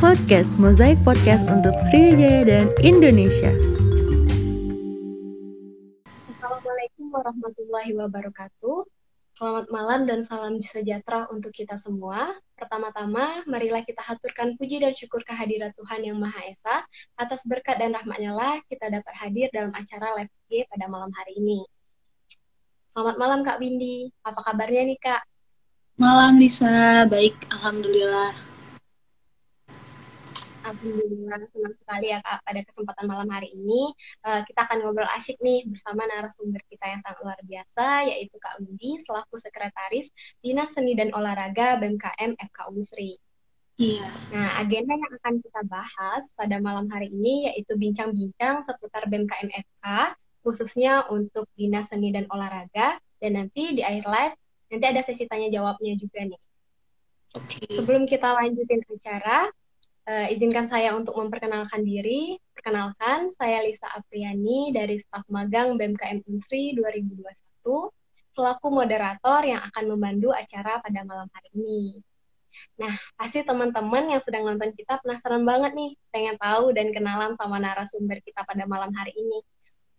podcast Mozaik Podcast untuk Sriwijaya dan Indonesia. Assalamualaikum warahmatullahi wabarakatuh. Selamat malam dan salam sejahtera untuk kita semua. Pertama-tama, marilah kita haturkan puji dan syukur kehadirat Tuhan Yang Maha Esa. Atas berkat dan rahmatnya lah kita dapat hadir dalam acara live G pada malam hari ini. Selamat malam Kak Windy. Apa kabarnya nih Kak? Malam Lisa, baik Alhamdulillah. Alhamdulillah senang sekali ya Kak pada kesempatan malam hari ini uh, kita akan ngobrol asyik nih bersama narasumber kita yang sangat luar biasa yaitu Kak Windy selaku sekretaris Dinas Seni dan Olahraga BMKM FK Unsri. Iya. Nah, agenda yang akan kita bahas pada malam hari ini yaitu bincang-bincang seputar BMKM FK khususnya untuk Dinas Seni dan Olahraga dan nanti di akhir live nanti ada sesi tanya jawabnya juga nih. Oke. Okay. Sebelum kita lanjutin acara, Uh, izinkan saya untuk memperkenalkan diri. Perkenalkan, saya Lisa Apriani dari staf magang BMKM Unsri 2021, selaku moderator yang akan membantu acara pada malam hari ini. Nah, pasti teman-teman yang sedang nonton kita penasaran banget nih, pengen tahu dan kenalan sama narasumber kita pada malam hari ini.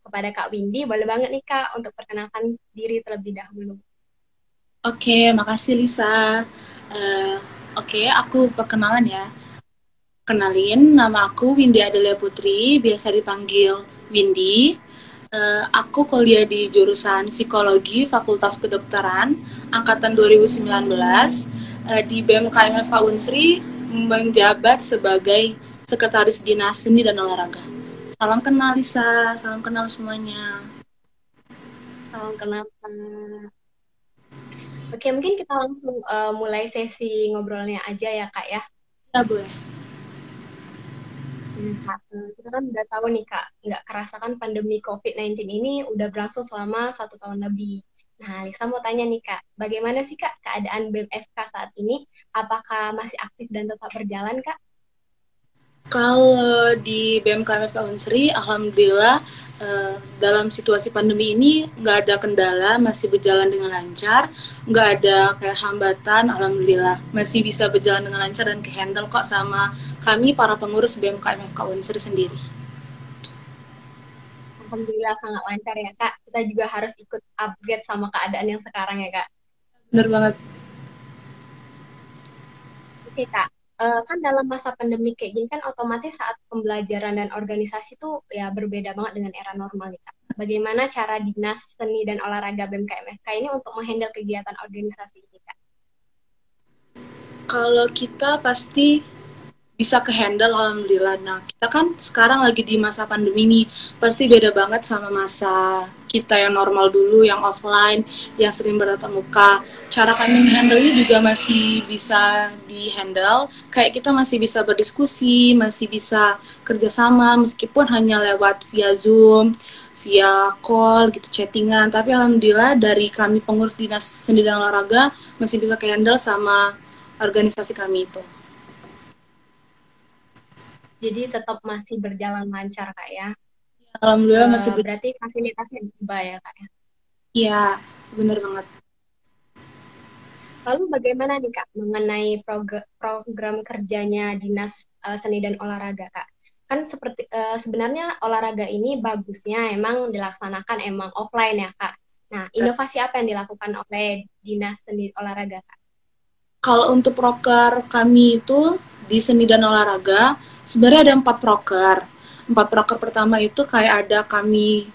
Kepada Kak Windy, boleh banget nih Kak untuk perkenalkan diri terlebih dahulu. Oke, makasih Lisa. Uh, Oke, aku perkenalan ya. Kenalin, nama aku Windy Adelia Putri, biasa dipanggil Windy. Uh, aku kuliah di jurusan Psikologi Fakultas Kedokteran angkatan 2019 uh, di BMKM FK Unsri menjabat sebagai Sekretaris Dinas Seni dan Olahraga. Salam kenal Lisa, salam kenal semuanya. Salam kenal Oke, mungkin kita langsung uh, mulai sesi ngobrolnya aja ya kak ya. Ya boleh. Nah, kita kan udah tahu nih Kak, nggak kerasakan pandemi COVID-19 ini udah berlangsung selama satu tahun lebih. Nah, Lisa mau tanya nih Kak, bagaimana sih Kak keadaan BMFK saat ini? Apakah masih aktif dan tetap berjalan Kak? Kalau di BMKM Unsri, Alhamdulillah uh, dalam situasi pandemi ini nggak ada kendala, masih berjalan dengan lancar, nggak ada kayak hambatan, Alhamdulillah masih bisa berjalan dengan lancar dan kehandle kok sama kami para pengurus BMKM Unsri sendiri. Alhamdulillah sangat lancar ya kak. Kita juga harus ikut upgrade sama keadaan yang sekarang ya kak. Benar banget. Oke kak, uh, kan dalam masa pandemi kayak gini kan otomatis saat pembelajaran dan organisasi tuh ya berbeda banget dengan era normal kak. Bagaimana cara dinas seni dan olahraga BMKMFK ini untuk menghandle kegiatan organisasi ini kak? Kalau kita pasti bisa ke handle alhamdulillah. Nah, kita kan sekarang lagi di masa pandemi nih, pasti beda banget sama masa kita yang normal dulu, yang offline, yang sering bertatap muka. Cara kami handle-nya juga masih bisa di-handle, kayak kita masih bisa berdiskusi, masih bisa kerjasama, meskipun hanya lewat via Zoom, via call gitu chattingan tapi alhamdulillah dari kami pengurus dinas seni dan olahraga masih bisa ke handle sama organisasi kami itu jadi tetap masih berjalan lancar kak ya. Alhamdulillah uh, masih ber berarti fasilitasnya tiba ya kak ya. Iya, benar banget. Lalu bagaimana nih kak mengenai prog program kerjanya dinas uh, seni dan olahraga kak? Kan seperti uh, sebenarnya olahraga ini bagusnya emang dilaksanakan emang offline ya kak. Nah, inovasi apa yang dilakukan oleh dinas seni olahraga kak? Kalau untuk proker kami itu di seni dan olahraga sebenarnya ada empat proker. Empat proker pertama itu kayak ada kami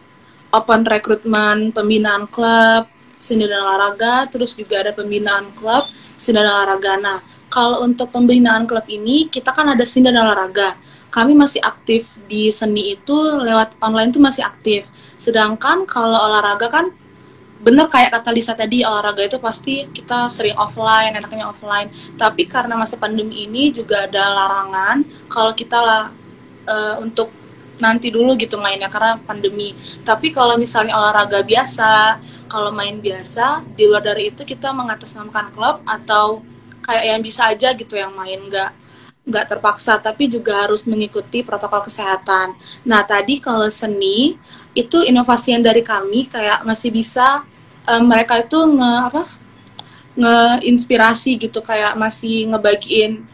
open recruitment pembinaan klub seni dan olahraga, terus juga ada pembinaan klub seni dan olahraga. Nah, kalau untuk pembinaan klub ini kita kan ada seni dan olahraga. Kami masih aktif di seni itu lewat online itu masih aktif. Sedangkan kalau olahraga kan bener kayak kata Lisa tadi olahraga itu pasti kita sering offline enaknya offline tapi karena masa pandemi ini juga ada larangan kalau kita lah uh, untuk nanti dulu gitu mainnya karena pandemi tapi kalau misalnya olahraga biasa kalau main biasa di luar dari itu kita mengatasnamakan klub atau kayak yang bisa aja gitu yang main nggak nggak terpaksa tapi juga harus mengikuti protokol kesehatan. Nah tadi kalau seni itu inovasi yang dari kami kayak masih bisa um, mereka itu nge apa ngeinspirasi gitu kayak masih ngebagiin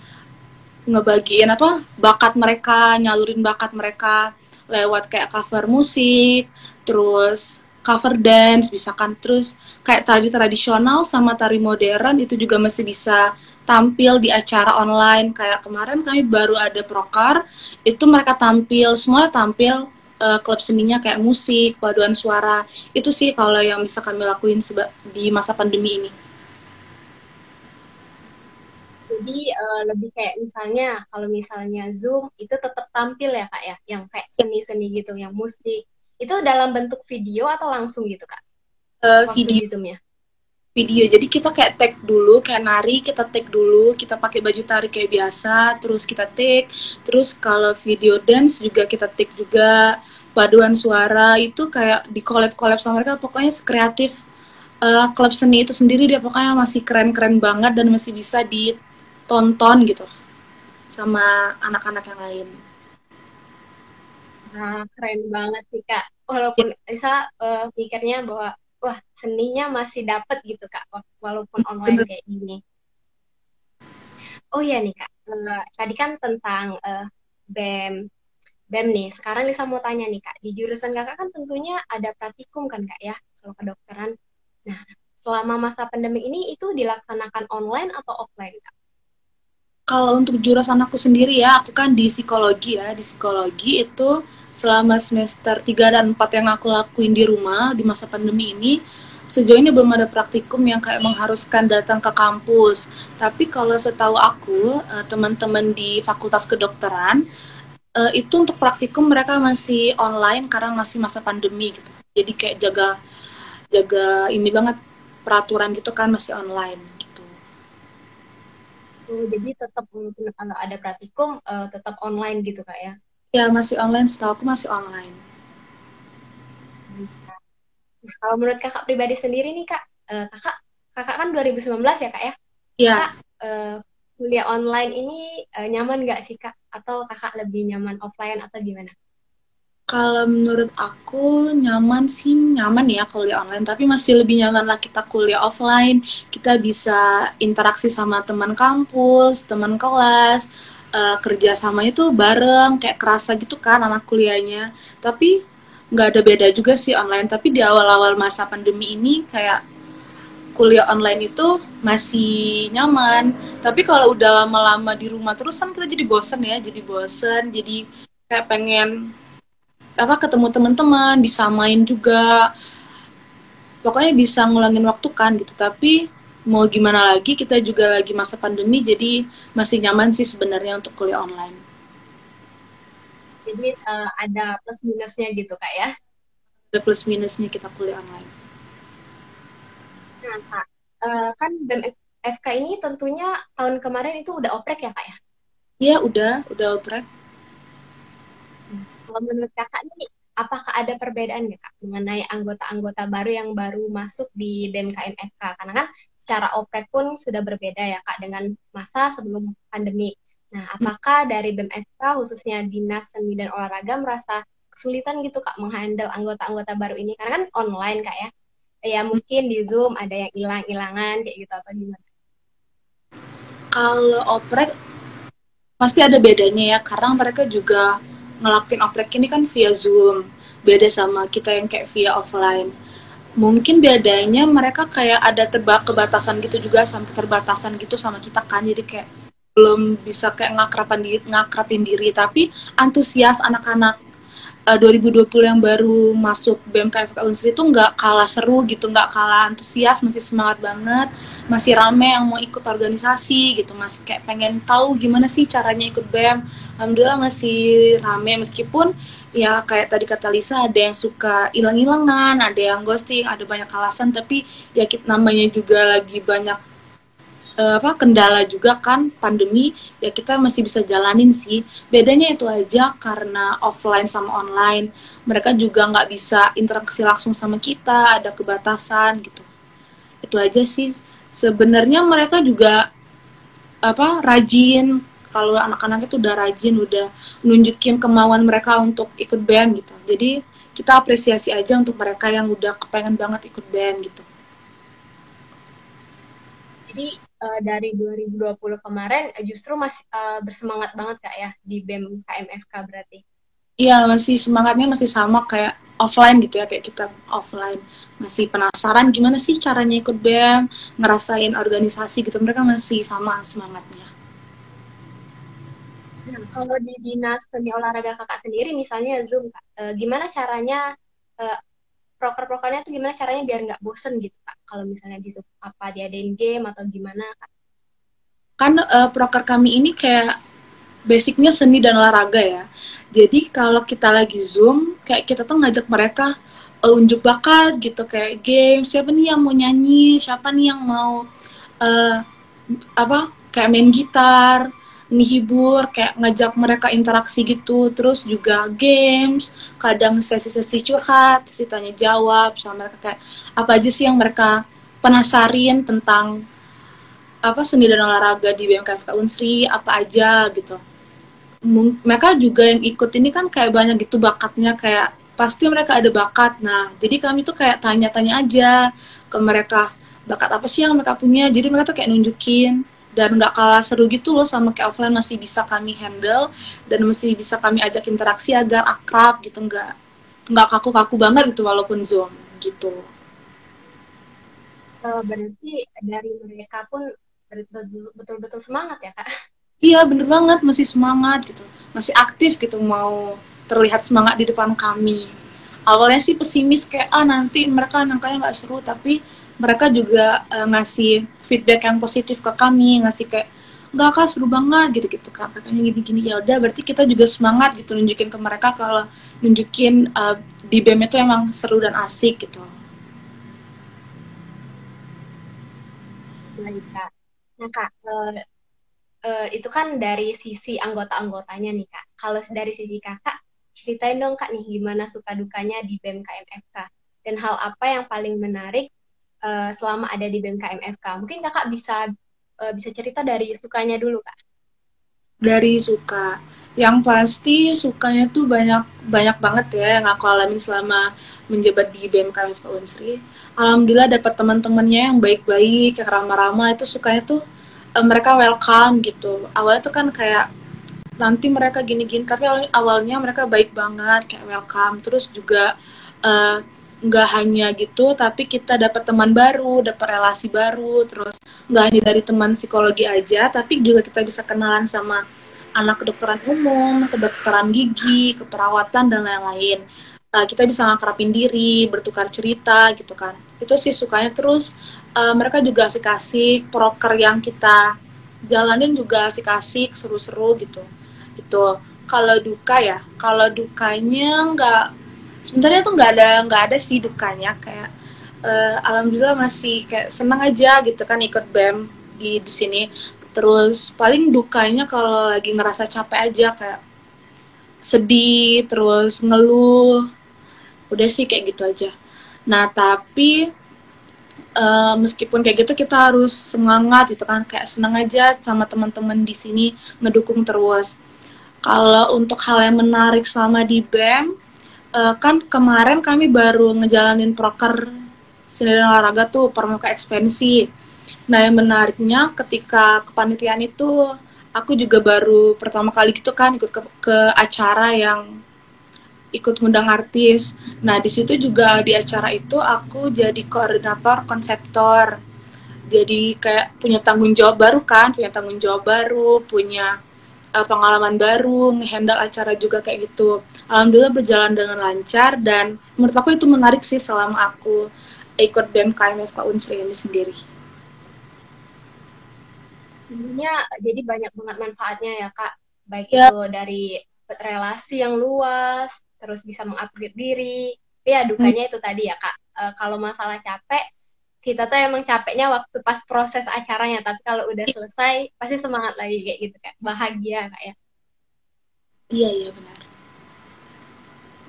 ngebagiin apa bakat mereka nyalurin bakat mereka lewat kayak cover musik terus cover dance bisa kan terus kayak tari tradisional sama tari modern itu juga masih bisa tampil di acara online. Kayak kemarin kami baru ada proker itu mereka tampil semua tampil uh, klub seninya kayak musik paduan suara itu sih kalau yang bisa kami lakuin di masa pandemi ini jadi uh, lebih kayak misalnya kalau misalnya zoom itu tetap tampil ya kak ya yang kayak seni-seni gitu yang musik itu dalam bentuk video atau langsung gitu kak? Uh, video. Di zoomnya? Video. Jadi kita kayak tag dulu, kayak nari kita tag dulu, kita pakai baju tari kayak biasa, terus kita tag. Terus kalau video dance juga kita tag juga. Paduan suara itu kayak di collab collab sama mereka, pokoknya kreatif uh, klub seni itu sendiri dia pokoknya masih keren-keren banget dan masih bisa ditonton gitu sama anak-anak yang lain. Nah, keren banget sih Kak. Walaupun Lisa uh, mikirnya bahwa wah seninya masih dapet gitu Kak, walaupun online kayak gini. Oh iya nih Kak, uh, tadi kan tentang uh, BEM BEM nih. Sekarang Lisa mau tanya nih Kak, di jurusan Kakak kan tentunya ada praktikum kan Kak ya, kalau kedokteran. Nah, selama masa pandemi ini itu dilaksanakan online atau offline Kak? Kalau untuk jurusan aku sendiri ya, aku kan di psikologi ya. Di psikologi itu selama semester 3 dan 4 yang aku lakuin di rumah di masa pandemi ini sejauh ini belum ada praktikum yang kayak mengharuskan datang ke kampus. Tapi kalau setahu aku, eh, teman-teman di Fakultas Kedokteran eh, itu untuk praktikum mereka masih online karena masih masa pandemi gitu. Jadi kayak jaga jaga ini banget peraturan gitu kan masih online gitu. Oh, jadi tetap kalau ada praktikum uh, tetap online gitu kak ya? Ya masih online, setahu aku masih online. Nah, kalau menurut kakak pribadi sendiri nih kak, uh, kakak kakak kan 2019 ya kak ya? Iya. uh, kuliah online ini uh, nyaman nggak sih kak? Atau kakak lebih nyaman offline atau gimana? Kalau menurut aku nyaman sih nyaman ya kuliah online, tapi masih lebih nyaman lah kita kuliah offline. Kita bisa interaksi sama teman kampus, teman kelas, uh, kerjasamanya tuh bareng kayak kerasa gitu kan anak kuliahnya. Tapi nggak ada beda juga sih online. Tapi di awal-awal masa pandemi ini kayak kuliah online itu masih nyaman. Tapi kalau udah lama-lama di rumah terus kan kita jadi bosen ya jadi bosen jadi kayak pengen apa ketemu teman-teman bisa main juga. Pokoknya bisa ngulangin waktu kan gitu. Tapi mau gimana lagi kita juga lagi masa pandemi jadi masih nyaman sih sebenarnya untuk kuliah online. Jadi uh, ada plus minusnya gitu kak ya? Ada plus minusnya kita kuliah online. Nah kak, uh, kan BEM FK ini tentunya tahun kemarin itu udah oprek ya kak ya? Iya udah, udah oprek. Kalau menurut kakak nih, apakah ada perbedaan nggak kak mengenai anggota-anggota baru yang baru masuk di BMKM FK? Karena kan secara oprek pun sudah berbeda ya Kak dengan masa sebelum pandemi. Nah, apakah dari BMFK khususnya Dinas Seni dan Olahraga merasa kesulitan gitu Kak menghandle anggota-anggota baru ini? Karena kan online Kak ya. Ya mungkin di Zoom ada yang hilang-hilangan kayak gitu atau gimana? Kalau oprek pasti ada bedanya ya karena mereka juga ngelakuin oprek ini kan via Zoom. Beda sama kita yang kayak via offline mungkin bedanya mereka kayak ada terba kebatasan gitu juga sampai terbatasan gitu sama kita kan. Jadi kayak belum bisa kayak ngakrapin diri, ngakrapin diri. Tapi antusias anak-anak uh, 2020 yang baru masuk BMKFK Unsri itu nggak kalah seru gitu nggak kalah antusias masih semangat banget masih rame yang mau ikut organisasi gitu masih kayak pengen tahu gimana sih caranya ikut BEM alhamdulillah masih rame. Meskipun ya kayak tadi kata Lisa ada yang suka hilang-hilangan, ada yang ghosting, ada banyak alasan tapi ya kita namanya juga lagi banyak uh, apa kendala juga kan pandemi ya kita masih bisa jalanin sih. Bedanya itu aja karena offline sama online. Mereka juga nggak bisa interaksi langsung sama kita ada kebatasan gitu. Itu aja sih. Sebenarnya mereka juga apa rajin kalau anak-anak itu udah rajin udah nunjukin kemauan mereka untuk ikut band gitu jadi kita apresiasi aja untuk mereka yang udah kepengen banget ikut band gitu jadi uh, dari 2020 kemarin justru masih uh, bersemangat banget kak ya di BEM KMFK berarti. Iya masih semangatnya masih sama kayak offline gitu ya kayak kita offline masih penasaran gimana sih caranya ikut BEM ngerasain organisasi gitu mereka masih sama semangatnya. Nah, kalau di dinas seni olahraga kakak sendiri misalnya zoom uh, gimana caranya uh, proker-prokernya tuh gimana caranya biar nggak bosen gitu kak kalau misalnya di Zoom apa diadain game atau gimana kak? Kan uh, proker kami ini kayak basicnya seni dan olahraga ya. Jadi kalau kita lagi Zoom kayak kita tuh ngajak mereka unjuk bakat gitu kayak game siapa nih yang mau nyanyi siapa nih yang mau uh, apa kayak main gitar menghibur kayak ngajak mereka interaksi gitu. Terus juga games kadang sesi-sesi curhat sesi tanya jawab sama mereka kayak apa aja sih yang mereka penasarin tentang apa seni dan olahraga di BMKFK Unsri apa aja gitu. Mereka juga yang ikut ini kan kayak banyak gitu bakatnya kayak pasti mereka ada bakat. Nah jadi kami tuh kayak tanya-tanya aja ke mereka bakat apa sih yang mereka punya? Jadi mereka tuh kayak nunjukin dan nggak kalah seru gitu loh sama kayak offline masih bisa kami handle dan masih bisa kami ajak interaksi agar akrab gitu nggak nggak kaku-kaku banget gitu walaupun zoom gitu. Uh, berarti dari mereka pun betul-betul semangat ya kak? Iya bener banget masih semangat gitu masih aktif gitu mau terlihat semangat di depan kami. Awalnya sih pesimis kayak ah nanti mereka nangkanya nggak seru tapi mereka juga uh, ngasih feedback yang positif ke kami ngasih kayak nggak kak seru banget gitu gitu kak katanya gini gini ya udah berarti kita juga semangat gitu nunjukin ke mereka kalau nunjukin uh, di BEM itu emang seru dan asik gitu. Nah kak, uh, uh, itu kan dari sisi anggota-anggotanya nih kak. Kalau dari sisi kakak, ceritain dong kak nih gimana suka dukanya di BEM KMFK dan hal apa yang paling menarik uh, selama ada di BMKMFK. Mungkin kakak bisa uh, bisa cerita dari sukanya dulu kak. Dari suka, yang pasti sukanya tuh banyak banyak banget ya yang aku alamin selama menjabat di BMKMFK Unsri. Alhamdulillah dapat teman-temannya yang baik-baik, yang ramah-ramah itu sukanya tuh uh, mereka welcome gitu. Awalnya tuh kan kayak nanti mereka gini-gini tapi awalnya mereka baik banget kayak welcome terus juga uh, nggak hanya gitu tapi kita dapat teman baru dapat relasi baru terus nggak hanya dari teman psikologi aja tapi juga kita bisa kenalan sama anak kedokteran umum kedokteran gigi keperawatan dan lain-lain. Uh, kita bisa ngakrapin diri bertukar cerita gitu kan. Itu sih sukanya. Terus uh, mereka juga asik-asik proker yang kita jalanin juga asik-asik seru-seru gitu. Itu kalau duka ya kalau dukanya nggak sebenarnya tuh nggak ada nggak ada sih dukanya kayak uh, alhamdulillah masih kayak senang aja gitu kan ikut bem di di sini. Terus paling dukanya kalau lagi ngerasa capek aja kayak sedih terus ngeluh udah sih kayak gitu aja. Nah tapi uh, meskipun kayak gitu kita harus semangat gitu kan kayak senang aja sama teman-teman di sini ngedukung terus. Kalau untuk hal yang menarik selama di BEM uh, kan kemarin kami baru ngejalanin proker seni dan olahraga tuh permuka ekspansi. Nah yang menariknya ketika kepanitiaan itu aku juga baru pertama kali gitu kan ikut ke, ke acara yang ikut ngundang artis. Nah di situ juga di acara itu aku jadi koordinator konseptor. Jadi kayak punya tanggung jawab baru kan, punya tanggung jawab baru, punya uh, pengalaman baru, ngehandle acara juga kayak gitu. Alhamdulillah berjalan dengan lancar dan menurut aku itu menarik sih selama aku ikut BEM KMFK Unsri ini sendiri. Sebenarnya jadi banyak banget manfaatnya ya kak, baik ya. itu dari relasi yang luas, terus bisa mengupgrade diri. Tapi ya dukanya hmm. itu tadi ya kak, e, kalau masalah capek kita tuh emang capeknya waktu pas proses acaranya tapi kalau udah iya. selesai pasti semangat lagi kayak gitu kan bahagia kak ya iya iya benar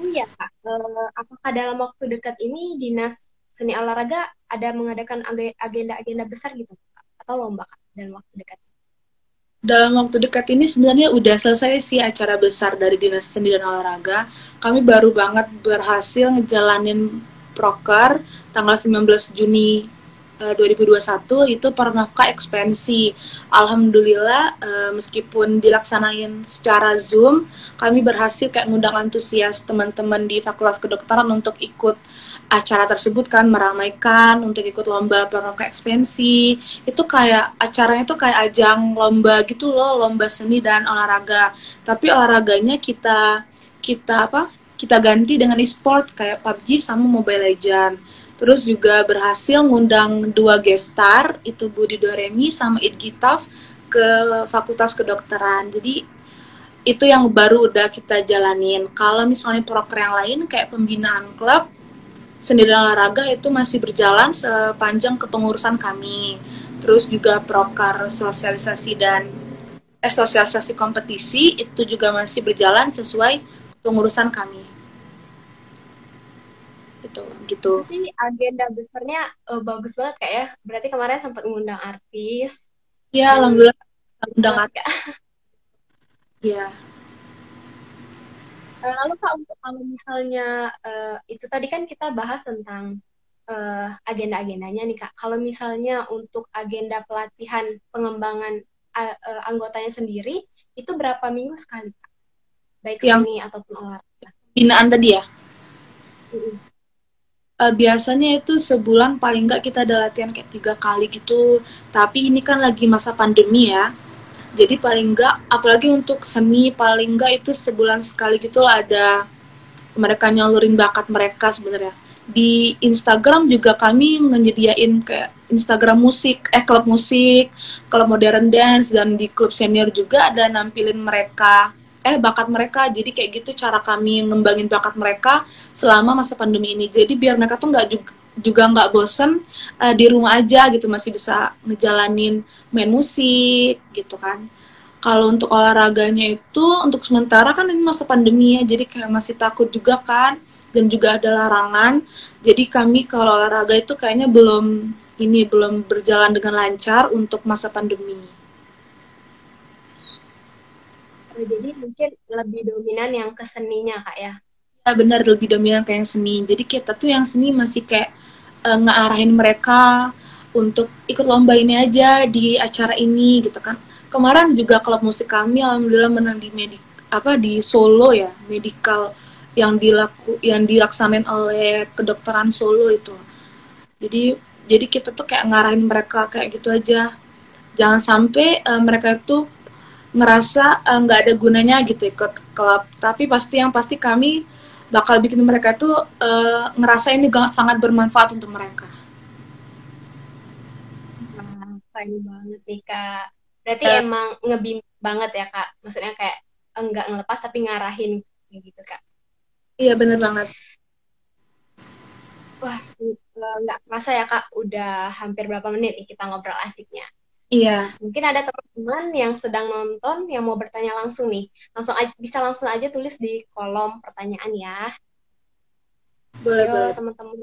oh iya kak uh, apakah dalam waktu dekat ini dinas seni olahraga ada mengadakan agenda-agenda besar gitu kak? atau lomba kak dalam waktu dekat dalam waktu dekat ini sebenarnya udah selesai sih acara besar dari Dinas Seni dan Olahraga. Kami baru banget berhasil ngejalanin proker tanggal 19 Juni uh, 2021 itu pramuka ekspansi. Alhamdulillah uh, meskipun dilaksanain secara Zoom, kami berhasil kayak ngundang antusias teman-teman di Fakultas Kedokteran untuk ikut acara tersebut kan meramaikan untuk ikut lomba pramuka ekspansi. Itu kayak acaranya tuh kayak ajang lomba gitu loh, lomba seni dan olahraga. Tapi olahraganya kita kita apa? Kita ganti dengan e-sport kayak PUBG sama Mobile Legend Terus juga berhasil ngundang dua gestar, itu Budi Doremi sama Id Gitaf ke Fakultas Kedokteran. Jadi itu yang baru udah kita jalanin. Kalau misalnya proker yang lain kayak pembinaan klub, dan olahraga itu masih berjalan sepanjang kepengurusan kami. Terus juga proker sosialisasi dan eh, sosialisasi kompetisi itu juga masih berjalan sesuai pengurusan kami. Gitu gitu. Jadi agenda besarnya uh, bagus banget kayak ya. Berarti kemarin sempat mengundang artis. Ya alhamdulillah undang artis. Ya lalu kak untuk kalau misalnya uh, itu tadi kan kita bahas tentang uh, agenda-agendanya nih kak. Kalau misalnya untuk agenda pelatihan pengembangan uh, uh, anggotanya sendiri itu berapa minggu sekali kak baik yang seni ataupun olahraga binaan tadi ya? Uh, biasanya itu sebulan paling nggak kita ada latihan kayak tiga kali gitu. Tapi ini kan lagi masa pandemi ya. Jadi paling nggak apalagi untuk seni paling nggak itu sebulan sekali gitu lah ada mereka nyalurin bakat mereka sebenarnya. Di Instagram juga kami menyediain kayak Instagram musik, eh klub musik, klub modern dance dan di klub senior juga ada nampilin mereka eh bakat mereka. Jadi kayak gitu cara kami ngembangin bakat mereka selama masa pandemi ini. Jadi biar mereka tuh nggak juga juga nggak bosen uh, di rumah aja gitu masih bisa ngejalanin main musik gitu kan. Kalau untuk olahraganya itu untuk sementara kan ini masa pandemi ya jadi kayak masih takut juga kan dan juga ada larangan. Jadi kami kalau olahraga itu kayaknya belum ini belum berjalan dengan lancar untuk masa pandemi jadi mungkin lebih dominan yang ke seninya kak ya? Ya benar lebih dominan kayak yang seni. Jadi kita tuh yang seni masih kayak uh, ngearahin mereka untuk ikut lomba ini aja di acara ini gitu kan. Kemarin juga klub musik kami alhamdulillah menang di medik apa di Solo ya medical yang dilaku yang dilaksanain oleh kedokteran Solo itu. Jadi jadi kita tuh kayak ngarahin mereka kayak gitu aja. Jangan sampai uh, mereka itu ngerasa eh, nggak uh, ada gunanya gitu ikut klub tapi pasti yang pasti kami bakal bikin mereka tuh uh, ngerasa ini sangat bermanfaat untuk mereka. Nah, keren banget nih kak. Berarti uh, emang ngebim banget ya kak. Maksudnya kayak enggak ngelepas tapi ngarahin gitu kak. Iya bener banget. Wah nggak kerasa ya kak. Udah hampir berapa menit nih kita ngobrol asiknya. Iya. Mungkin ada teman-teman yang sedang nonton yang mau bertanya langsung nih. Langsung aja, bisa langsung aja tulis di kolom pertanyaan ya. Boleh, Yo, boleh. teman-teman.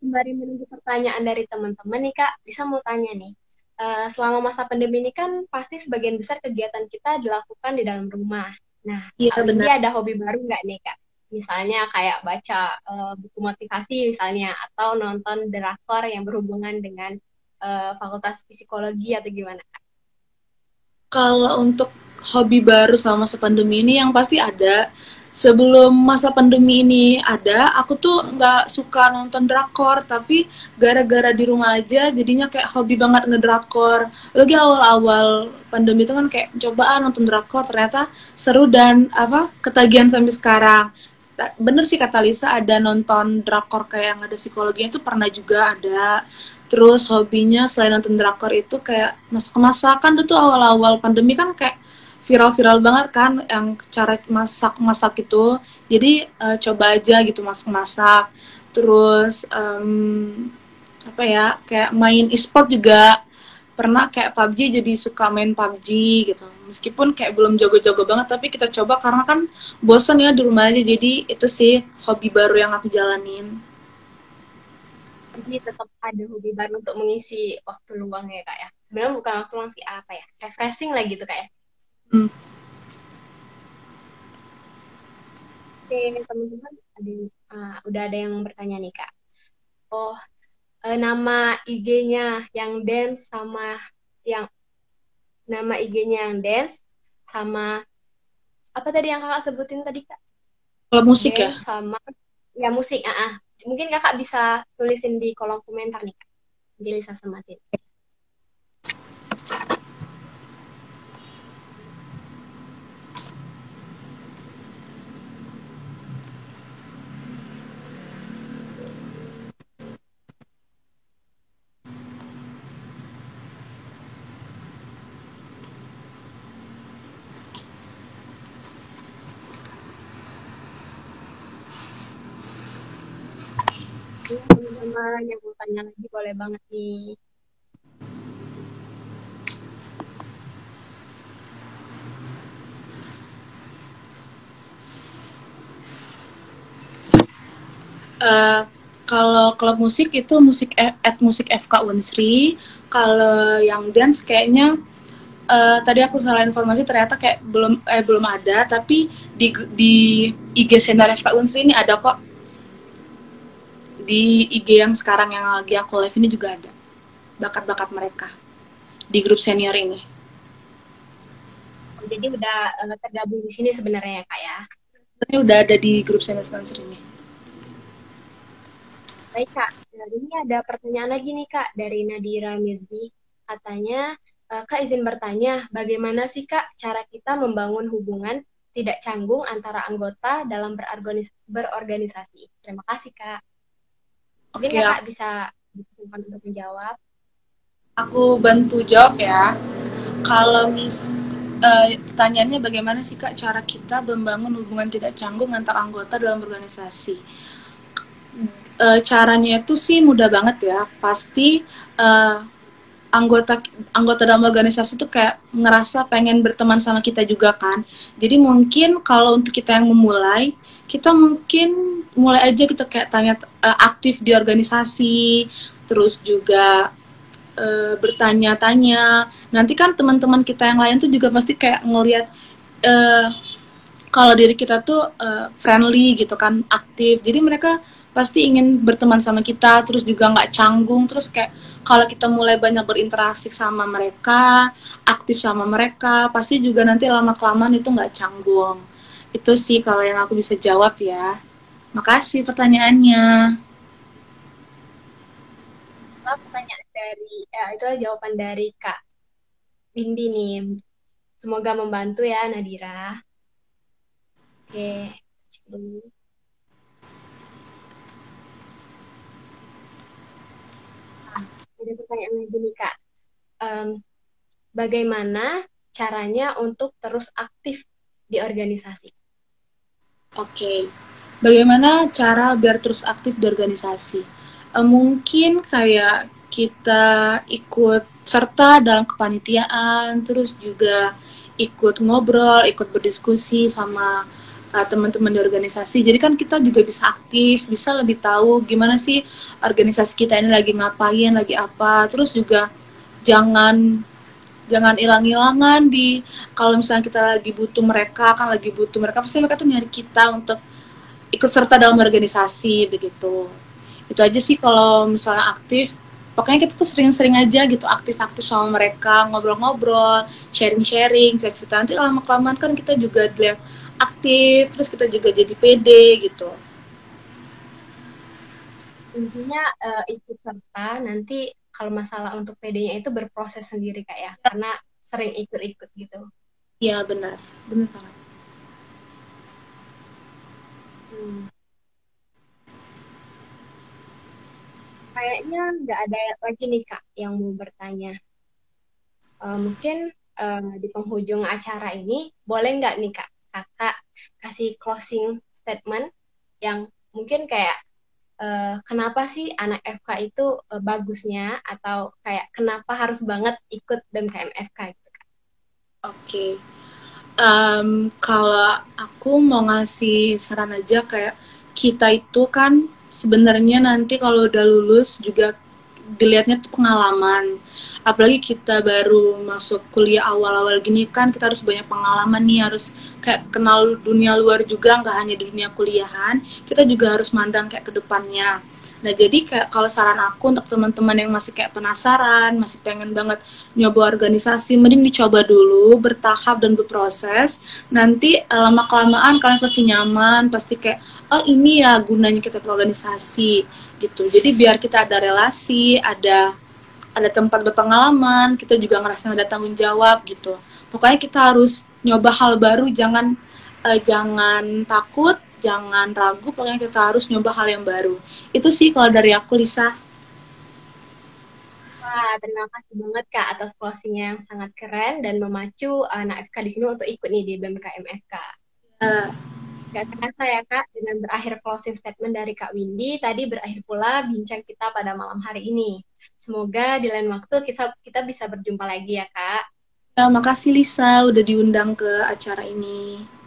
Sembari menunggu pertanyaan dari teman-teman nih Kak, bisa mau tanya nih. Uh, selama masa pandemi ini kan pasti sebagian besar kegiatan kita dilakukan di dalam rumah. Nah, iya, benar. ada hobi baru nggak nih Kak? Misalnya kayak baca uh, buku motivasi misalnya atau nonton drakor yang berhubungan dengan uh, fakultas psikologi atau gimana Kalau untuk hobi baru selama masa pandemi ini yang pasti ada. Sebelum masa pandemi ini ada, aku tuh nggak suka nonton drakor, tapi gara-gara di rumah aja, jadinya kayak hobi banget ngedrakor. Lagi awal-awal pandemi itu kan kayak cobaan nonton drakor, ternyata seru dan apa ketagihan sampai sekarang bener sih kata Lisa ada nonton drakor kayak yang ada psikologinya itu pernah juga ada. Terus hobinya selain nonton drakor itu kayak masak masakan tuh awal-awal pandemi kan kayak viral-viral banget kan yang cara masak-masak itu jadi uh, coba aja gitu masak-masak. Terus um, apa ya kayak main e-sport juga pernah kayak PUBG jadi suka main PUBG gitu. Meskipun kayak belum jago-jago banget tapi kita coba karena kan bosan ya di rumah aja. Jadi itu sih hobi baru yang aku jalanin. Jadi tetap ada hobi baru untuk mengisi waktu luang ya kak ya? Sebenarnya bukan waktu luang sih apa ya? Refreshing lah gitu kak ya? Hmm. oke teman-teman ada uh, udah ada yang bertanya nih kak. Oh uh, nama IG-nya yang dance sama yang nama IG-nya yang dance sama apa tadi yang kakak sebutin tadi kak? Kalau musik ya? dance ya? Sama ya musik, ah, uh -uh. mungkin kakak bisa tulisin di kolom komentar nih kak. Jadi Lisa sematin. Teman-teman yang mau tanya lagi boleh banget nih. Uh, kalau klub musik itu musik at musik FK Unsri. Kalau yang dance kayaknya uh, tadi aku salah informasi ternyata kayak belum eh belum ada tapi di di IG senior FK Unsri ini ada kok di IG yang sekarang yang lagi aku live ini juga ada bakat-bakat mereka di grup senior ini. Oh, jadi udah uh, tergabung di sini sebenarnya ya kak ya? Sebenarnya udah ada di grup senior influencer ini. Baik kak, nah, ini ada pertanyaan lagi nih kak dari Nadira Mizbi. Katanya, uh, kak izin bertanya, bagaimana sih kak cara kita membangun hubungan tidak canggung antara anggota dalam berorganisasi? Terima kasih kak. Mungkin okay, kakak bisa untuk menjawab. Aku bantu jawab ya. Kalau mis uh, pertanyaannya bagaimana sih kak cara kita membangun hubungan tidak canggung antar anggota dalam organisasi? Uh, caranya itu sih mudah banget ya. Pasti uh, anggota anggota dalam organisasi itu kayak ngerasa pengen berteman sama kita juga kan. Jadi mungkin kalau untuk kita yang memulai, kita mungkin mulai aja kita kayak tanya uh, aktif di organisasi, terus juga uh, bertanya-tanya. Nanti kan teman-teman kita yang lain tuh juga pasti kayak ngelihat uh, kalau diri kita tuh uh, friendly gitu kan, aktif. Jadi mereka pasti ingin berteman sama kita, terus juga nggak canggung, terus kayak kalau kita mulai banyak berinteraksi sama mereka, aktif sama mereka, pasti juga nanti lama kelamaan itu nggak canggung itu sih kalau yang aku bisa jawab ya. Makasih pertanyaannya. Pertanyaan dari, ya, itu jawaban dari Kak Bindi nih. Semoga membantu ya Nadira. Oke. Nah, ada pertanyaan lagi nih Kak. Um, bagaimana caranya untuk terus aktif di organisasi? Oke, bagaimana cara biar terus aktif di organisasi? Uh, mungkin kayak kita ikut serta dalam kepanitiaan, terus juga ikut ngobrol, ikut berdiskusi sama uh, teman-teman di organisasi. Jadi kan kita juga bisa aktif, bisa lebih tahu gimana sih organisasi kita ini lagi ngapain, lagi apa. Terus juga jangan jangan hilang-hilangan di kalau misalnya kita lagi butuh mereka kan lagi butuh mereka pasti mereka tuh nyari kita untuk ikut serta dalam organisasi begitu itu aja sih kalau misalnya aktif pokoknya kita tuh sering-sering aja gitu aktif-aktif sama mereka ngobrol-ngobrol sharing-sharing cerita nanti lama kelamaan kan kita juga dilihat aktif terus kita juga jadi pede gitu. Intinya uh, ikut serta nanti kalau masalah untuk PD-nya itu berproses sendiri kak ya. Karena sering ikut-ikut gitu. Iya benar. Benar banget. Hmm. kayaknya nggak ada lagi nih kak yang mau bertanya. Uh, mungkin uh, di penghujung acara ini boleh nggak nih kak kakak kasih closing statement yang mungkin kayak uh, kenapa sih anak FK itu uh, bagusnya atau kayak kenapa harus banget ikut BMKM FK gitu Oke. Okay. Um, kalau aku mau ngasih saran aja kayak kita itu kan sebenarnya nanti kalau udah lulus juga dilihatnya tuh pengalaman. Apalagi kita baru masuk kuliah awal-awal gini kan kita harus banyak pengalaman nih harus kayak kenal dunia luar juga nggak hanya dunia kuliahan. Kita juga harus mandang kayak ke depannya Nah jadi kayak kalau saran aku untuk teman-teman yang masih kayak penasaran, masih pengen banget nyoba organisasi, mending dicoba dulu, bertahap dan berproses. Nanti eh, lama kelamaan kalian pasti nyaman, pasti kayak oh ini ya gunanya kita berorganisasi gitu. Jadi biar kita ada relasi, ada ada tempat berpengalaman, kita juga ngerasa ada tanggung jawab gitu. Pokoknya kita harus nyoba hal baru, jangan uh, jangan takut, jangan ragu, pokoknya kita harus nyoba hal yang baru. Itu sih kalau dari aku Lisa. Wah, terima kasih banget Kak atas closingnya yang sangat keren dan memacu anak FK di sini untuk ikut nih di BMKM FK. Uh. Gak kerasa ya Kak, dengan berakhir closing statement dari Kak Windy, tadi berakhir pula bincang kita pada malam hari ini. Semoga di lain waktu kita, kita bisa berjumpa lagi ya Kak. Ya, makasih Lisa udah diundang ke acara ini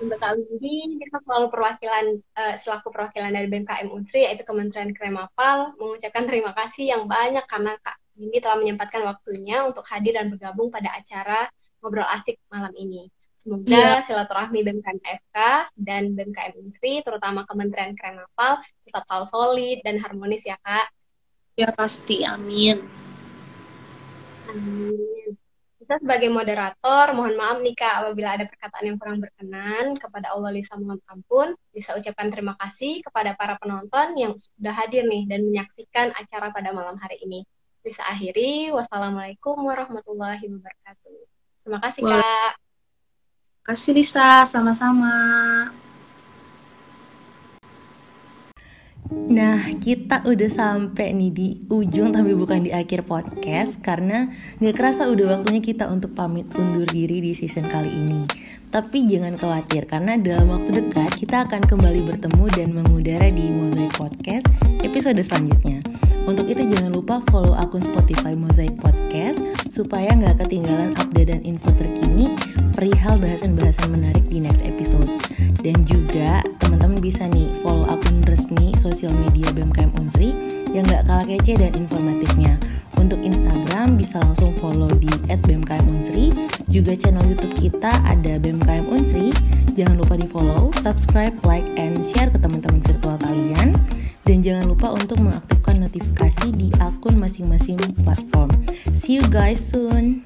untuk Kak Windy, kita selalu perwakilan uh, selaku perwakilan dari BMKM Unsri yaitu Kementerian Kremapal mengucapkan terima kasih yang banyak karena Kak Windy telah menyempatkan waktunya untuk hadir dan bergabung pada acara ngobrol asik malam ini. Semoga yeah. silaturahmi BMKM FK dan BMKM Unsri, terutama Kementerian Kremapal, tetap selalu solid dan harmonis ya Kak. Ya pasti, amin. Amin. Lisa sebagai moderator, mohon maaf nih Kak apabila ada perkataan yang kurang berkenan. Kepada Allah Lisa mohon ampun. Lisa ucapkan terima kasih kepada para penonton yang sudah hadir nih dan menyaksikan acara pada malam hari ini. Lisa akhiri. Wassalamualaikum warahmatullahi wabarakatuh. Terima kasih Kak. Terima kasih Lisa, sama-sama. Nah, kita udah sampai nih di ujung tapi bukan di akhir podcast karena nggak kerasa udah waktunya kita untuk pamit undur diri di season kali ini. Tapi jangan khawatir karena dalam waktu dekat kita akan kembali bertemu dan mengudara di Mozaik Podcast episode selanjutnya. Untuk itu jangan lupa follow akun Spotify Mozaik Podcast supaya nggak ketinggalan update dan info terkini perihal bahasan-bahasan menarik di next episode. Dan juga teman-teman bisa nih follow akun resmi sosial media BMKM Unsri yang gak kalah kece dan informatifnya. Untuk Instagram bisa langsung follow di @bmkmunsri. Juga channel YouTube kita ada BMKM Unsri. Jangan lupa di follow, subscribe, like, and share ke teman-teman virtual kalian. Dan jangan lupa untuk mengaktifkan notifikasi di akun masing-masing platform. See you guys soon.